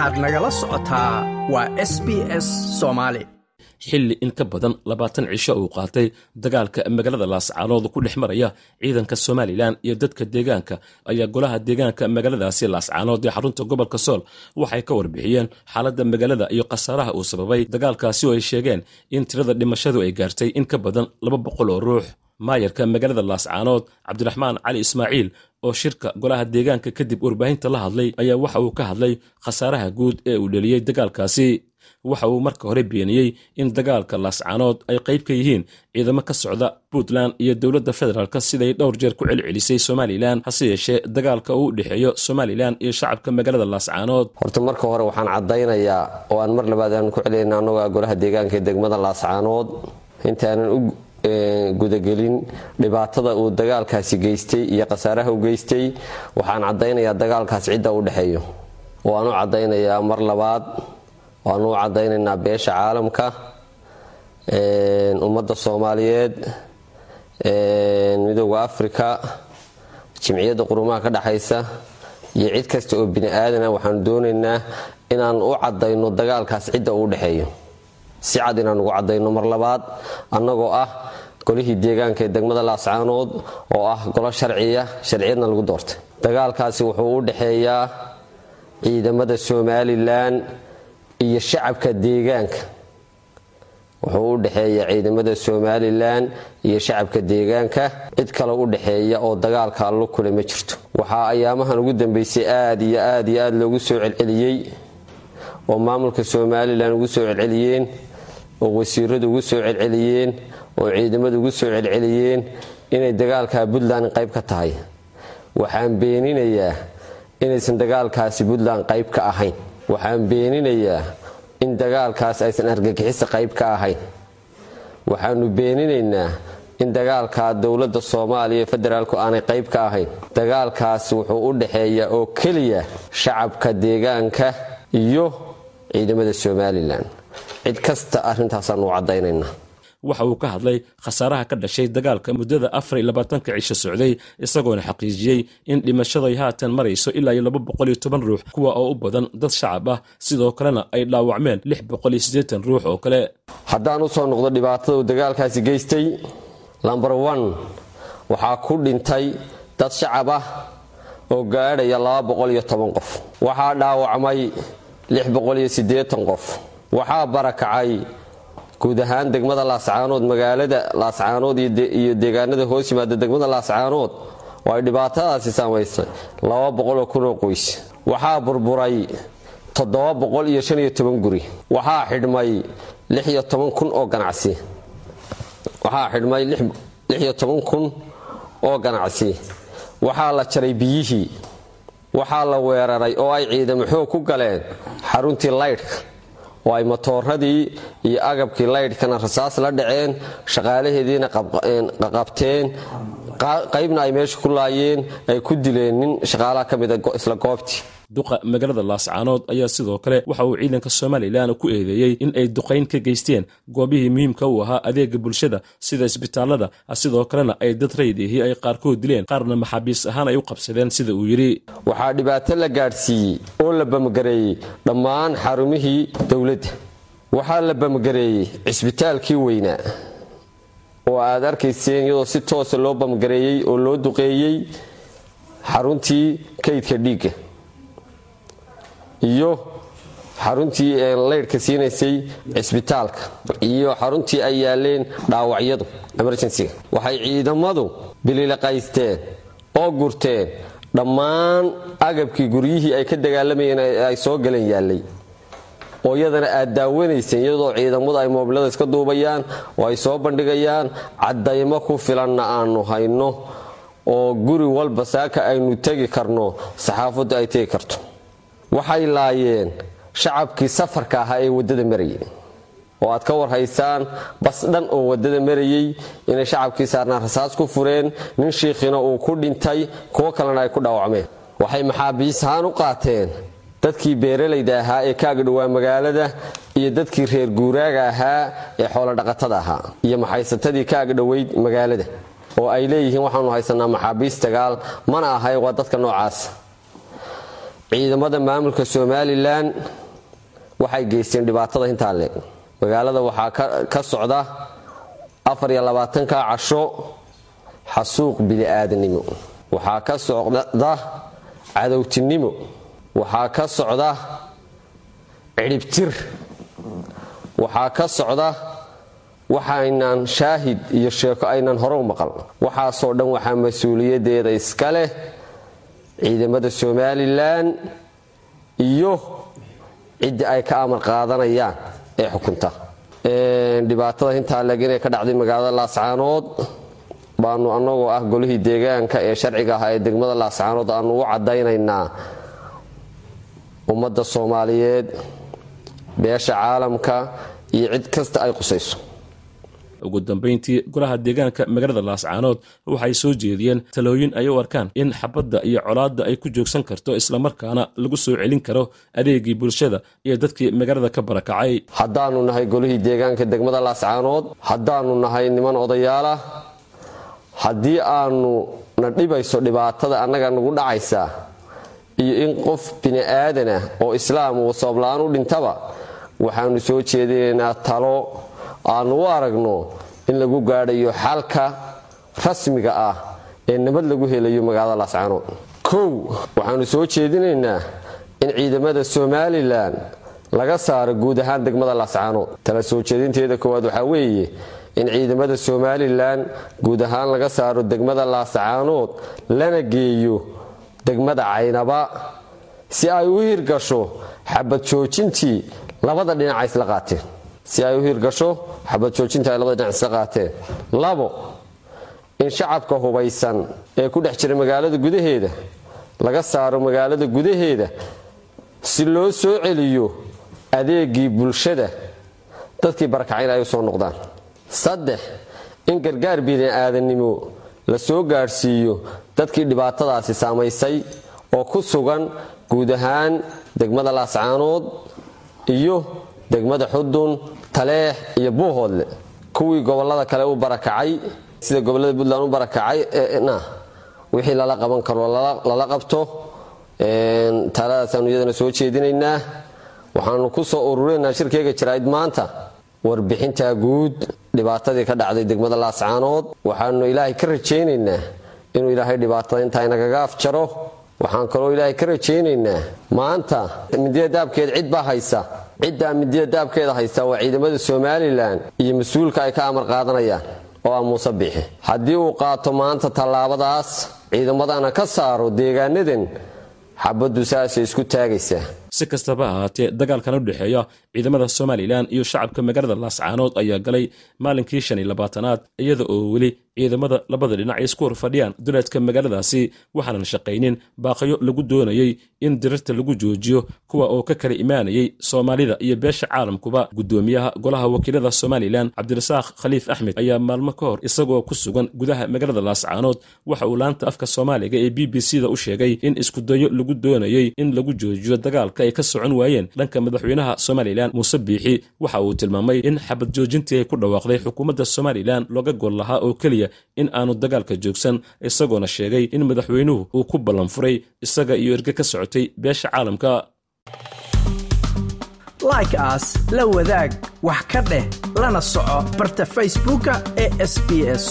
waxaad nagala socotaa waa s b s soomaali xilli in ka badan labaatan cisho uu qaatay dagaalka magaalada laascaanood ku dhex maraya ciidanka somalilan iyo dadka deegaanka ayaa golaha deegaanka magaaladaasi laascaanood ee xarunta gobolka sool waxay ka warbixiyeen xaaladda magaalada iyo khasaaraha uu sababay dagaalkaasi oo ay sheegeen in tirada dhimashadu ay gaartay in ka badan laba boqol oo ruux maayarka magaalada laascaanood cabdiraxmaan cali ismaaciil oo shirka golaha deegaanka kadib warbaahinta la hadlay ayaa waxa uu ka hadlay khasaaraha guud ee uu dheliyey dagaalkaasi. Waxa uu marka hore beeniyey in dagaalka laascaanood ay qayb ka yihiin ciidamo ka socda puntland iyo dowladda federaalk siday dhowr jeer ku celcelisay somalilan hase yeeshee dagaalka uu dhexeeyo somalilan iyo shacabka magaalada laascaanood horta marka hore waxaan caddaynayaa oo aan mar labaad aan ku celinayna annagoa golaha deegaanka ee degmada laascaanood intaanan gudagelin. Dhibaatada uu dagaalkaasi geystay iyo khasaaraha u geystay waxaan caddaynayaa dagaalkaas cidda u dhexeeyo. Waan u caddaynayaa mar labaad. Waanu u caddaynaynaa beesha caalamka ummadda soomaaliyeed midooda afrika jimciyadda qurumaha ka dhexaysa iyo cid kasta oo bini aadana waxaanu doonaynaa inaan u caddayno dagaalkaas cidda uu dhexeeyo si cad inaan ugu caddayno mar labaad annagoo ah golihii deegaanka ee degmada laascaanood oo ah golo sharciya sharciyadna lagu doortay. Dagaalkaasi wuxuu u dhexeeyaa ciidamada somalilan iyo shacabka deegaanka. Wuxuu u dhexeeya ciidamada somalilan iyo shacabka deegaanka. Cid kale u dhexeeya oo dagaalka allo kule ma jirto. Waxaa ayaamahan ugu dambeysay aad iyo aad iyo aad loogu soo celceliyey oo maamulka somalilan ugu soo celceliyeen oo wasiiradu ugu soo celceliyeen oo ciidamadu ugu soo celceliyeen inay dagaalka puntland qayb ka tahay. Waxaan beeninayaa inaysan dagaalkaasi puntland qayb ka ahayn. Waxaan beeninayaa in dagaalkaas aysan argagixisa qayb ka ahayn. Waxaanu beeninaynaa in dagaalka dowladda soomaaliya federaalku aanay qayb ka ahayn. Dagaalkaas wuxuu u dhexeeyaa oo keliya shacabka deegaanka iyo ciidamada somalilan cid kasta arrintaasaan u caddaynaynaa waxa uu ka hadlay khasaaraha ka dhashay dagaalka muddada afar iyo labaatanka cisho socday isagoona xaqiijiyey in dhimashaday haatan marayso ilaa iyo laba boqol iyo toban ruux kuwa oo u badan dad shacab ah. Sidoo kalena ay dhaawacmeen lix boqol iyo siddeetan ruux oo kale. Haddaan u soo noqdo dhibaatada uu dagaalkaasi geystay lamber one waxaa ku dhintay dad shacab ah oo gaadhaya laba boqol iyo toban qof. Waxaa dhaawacmay lix boqol iyo siddeetan qof waxaa barakacay guud ahaan degmada laascaanood magaalada laascaanood iyo deegaanada hoos yimaada degmada laascaanood oo ay dhibaatadaasi saamaysay laba boqoloo kunoo qoys. Waxaa burburay toddoba boqol iyo shan iyo toban guri. Waxaa xidhmay lix iyo toban kun oo ganacsi. Waxaa xidhmay lix iyo toban kun oo ganacsi. Waxaa la jaray biyihii. Waxaa la weeraray oo ay ciidamo xoog ku galeen xaruntii laydhka oo ay matooradii iyo agabkii laydhkana rasaas la dhaceen shaqaalaheediina qaqabteen. Qaybna ay meesha ku laayeen ay ku dileen nin shaqaalaha ka mida isla goobtii duqa magaalada laascaanood ayaa sidoo kale waxa uu ciidanka somalilan ku eedeeyey in ay duqayn ka geysteen. Goobihii muhiimka u ahaa adeega bulshada sida isbitaalada sidoo kalena ay dad raydihii ay qaarkood dileen qaarna maxaabiis ahaan ay u qabsadeen sida uu yidhi. Waxaa dhibaato la gaadhsiiyey oo la bamgareeyey dhammaan xarumihii dowladda. Waxaa la bamgareeyey cisbitaalkii weynaa oo aad arkayseen iyadoo si toosa loo bamgareeyey oo loo duqeeyey xaruntii kaydka dhiigga iyo xaruntii laydhka siinaysay cisbitaalka iyo xaruntii ay yaaleen dhaawacyadu emergencyga. Waxay ciidamadu bililaqaysteen oo gurteen dhammaan agabkii guryihii ay ka dagaalamayeen ay soo galeen yaallay oo iyadana aad daawanayseen iyadoo ciidamadu ay moobilada iska duubayaan oo ay soo bandhigayaan caddaymo ku filanna aanu hayno oo guri walba saaka aynu tegi karno saxaafaddu ay tegi karto waxay laayeen shacabkii safarka ahaa ee waddada marayay. Oo aad ka warhaysaan bas dhan oo waddada marayey inay shacabkii saarnaan rasaas ku fureen nin shiikhina uu ku dhintay kuwo kalena ay ku dhaawacmeen. Waxay maxaabiis ahaan u qaateen dadkii beeralayda ahaa ee kaaga dhowaa magaalada iyo dadkii reer guuraaga ahaa ee xoolodhaqatada ahaa iyo maxaysatadii kaaga dhoweyd magaalada. Oo ay leeyihiin waxaanu haysanaa maxaabiis dagaal mana ahay waa dadka noocaas ciidamada maamulka somalilan waxay geysteen dhibaatada intaa leeg magaalada waxaa ka socda afar iyo labaatanka casho xasuuq bili-aadanimo waxaa ka socda cadowtinimo. Waxaa ka socda cidhibtir waxaa ka socda waxaynan shaahid iyo sheeko aynan hore u maqal. Waxaasoo dhan waxaa mas'uuliyadeeda iska leh ciidamada somalilan iyo ciddii ay ka amar qaadanayaan ee xukunta. Dhibaatada intaa leg inay ka dhacday magaalada laascaanood baanu annagoo ah golihii deegaanka ee sharciga ahaa ee degmada laascaanood aanu u caddaynaynaa ummadda soomaaliyeed beesha caalamka iyo cid kasta ay qusayso ugu dambayntii golaha deegaanka magaalada laascaanood waxay soo jeediyeen talooyin ay u arkaan in xabadda iyo colaadda ay ku joogsan karto islamarkaana lagu soo celin karo adeegii bulshada iyo dadkii magaalada ka barakacay. Haddaanu nahay golihii deegaanka degmada laascaanood haddaanu nahay niman odayaalah haddii aanu na dhibayso dhibaatada annaga nagu dhacaysa iyo in qof bini aadanah oo islaam uu sababla-aan u dhintaba waxaanu soo jeedinaynaa talo aanu u aragno in lagu gaadhayo xalka rasmiga ah ee nabad lagu helayo magaalada laascaanood kow waxaanu soo jeedinaynaa in ciidamada somalilan laga saaro guud ahaan degmada laascaanood tala soo jeedinteeda koowaad waxaa weeye in ciidamada somalilan guud ahaan laga saaro degmada laascaanood lana geeyo degmada caynaba. Si ay u hirgasho xabad joojintii labada dhinaca isla qaateen si ay u hirgasho xabad joojintii ay labada dhinac isla qaateen labo in shacabka hubaysan ee ku dhex jira magaalada gudaheeda laga saaro magaalada gudaheeda si loo soo celiyo adeegii bulshada dadkii barakacayna ay u soo noqdaan. Saddex in gargaar bini'aadanimo la soo gaadhsiiyo dadkii dhibaatadaasi saamaysay oo ku sugan guud ahaan degmada laascaanood iyo degmada xudun taleex iyo buuhoodle kuwii gobollada kale u barakacay sida gobollada puntland u barakacay wixii lala qaban karo lala qabto taladaasanu iyadana soo jeedinaynaa. Waxaanu ku soo ururinaynaa shirkeyga jaraa'id maanta. Warbixintaa guud dhibaatadii ka dhacday degmada laascaanood waxaanu ilaahay ka rajaynaynaa inuu ilaahay dhibaatada intaa inagaga afjaro. Waxaan kaloo ilaahay ka rajaynaynaa maanta. Midida daabkeed cid baa haysa ciddaa midida daabkeeda haysta waa ciidamada somalilan iyo mas'uulka ay ka amar qaadanayaan oo ah muuse bixi. Haddii uu qaato maanta tallaabadaas ciidamadana ka saaro deegaanadan xabaddu saasay isku taagaysaa si kastaba ahaatee dagaalkan u dhexeeya ciidamada somalilan iyo shacabka magaalada laascaanood ayaa galay maalinkii shan iyo labaatanaad iyada oo weli ciidamada labada dhinac ay isku horfadhiyaan duleedka magaaladaasi waxaanan shaqaynin baaqayo lagu doonayey in dirirta lagu joojiyo kuwa oo ka kala imaanayay soomaalida iyo beesha caalamkuba. Guddoomiyaha golaha wakiilada somalilan cabdirasaaq khaliif axmed ayaa maalmo ka hor isagoo ku sugan gudaha magaalada laascaanood waxa uu laanta afka soomaaliga ee b b c da u sheegay in iskudayo lagu doonayey in lagu joojiyo dagaalka ay ka socon waayeen dhanka madaxweynaha somalilan muuse biixi waxa uu tilmaamay in xabad joojintii ay ku dhawaaqday xukuumadda somalilan looga gol lahaa oo keliya in aanu dagaalka joogsan isagoona sheegay in madaxweynuhu uu ku ballanfuray isaga iyo erge ka socotay beesha caalamka. Like aas la wadaag wax ka dheh lana soco barta facebooka ee sb s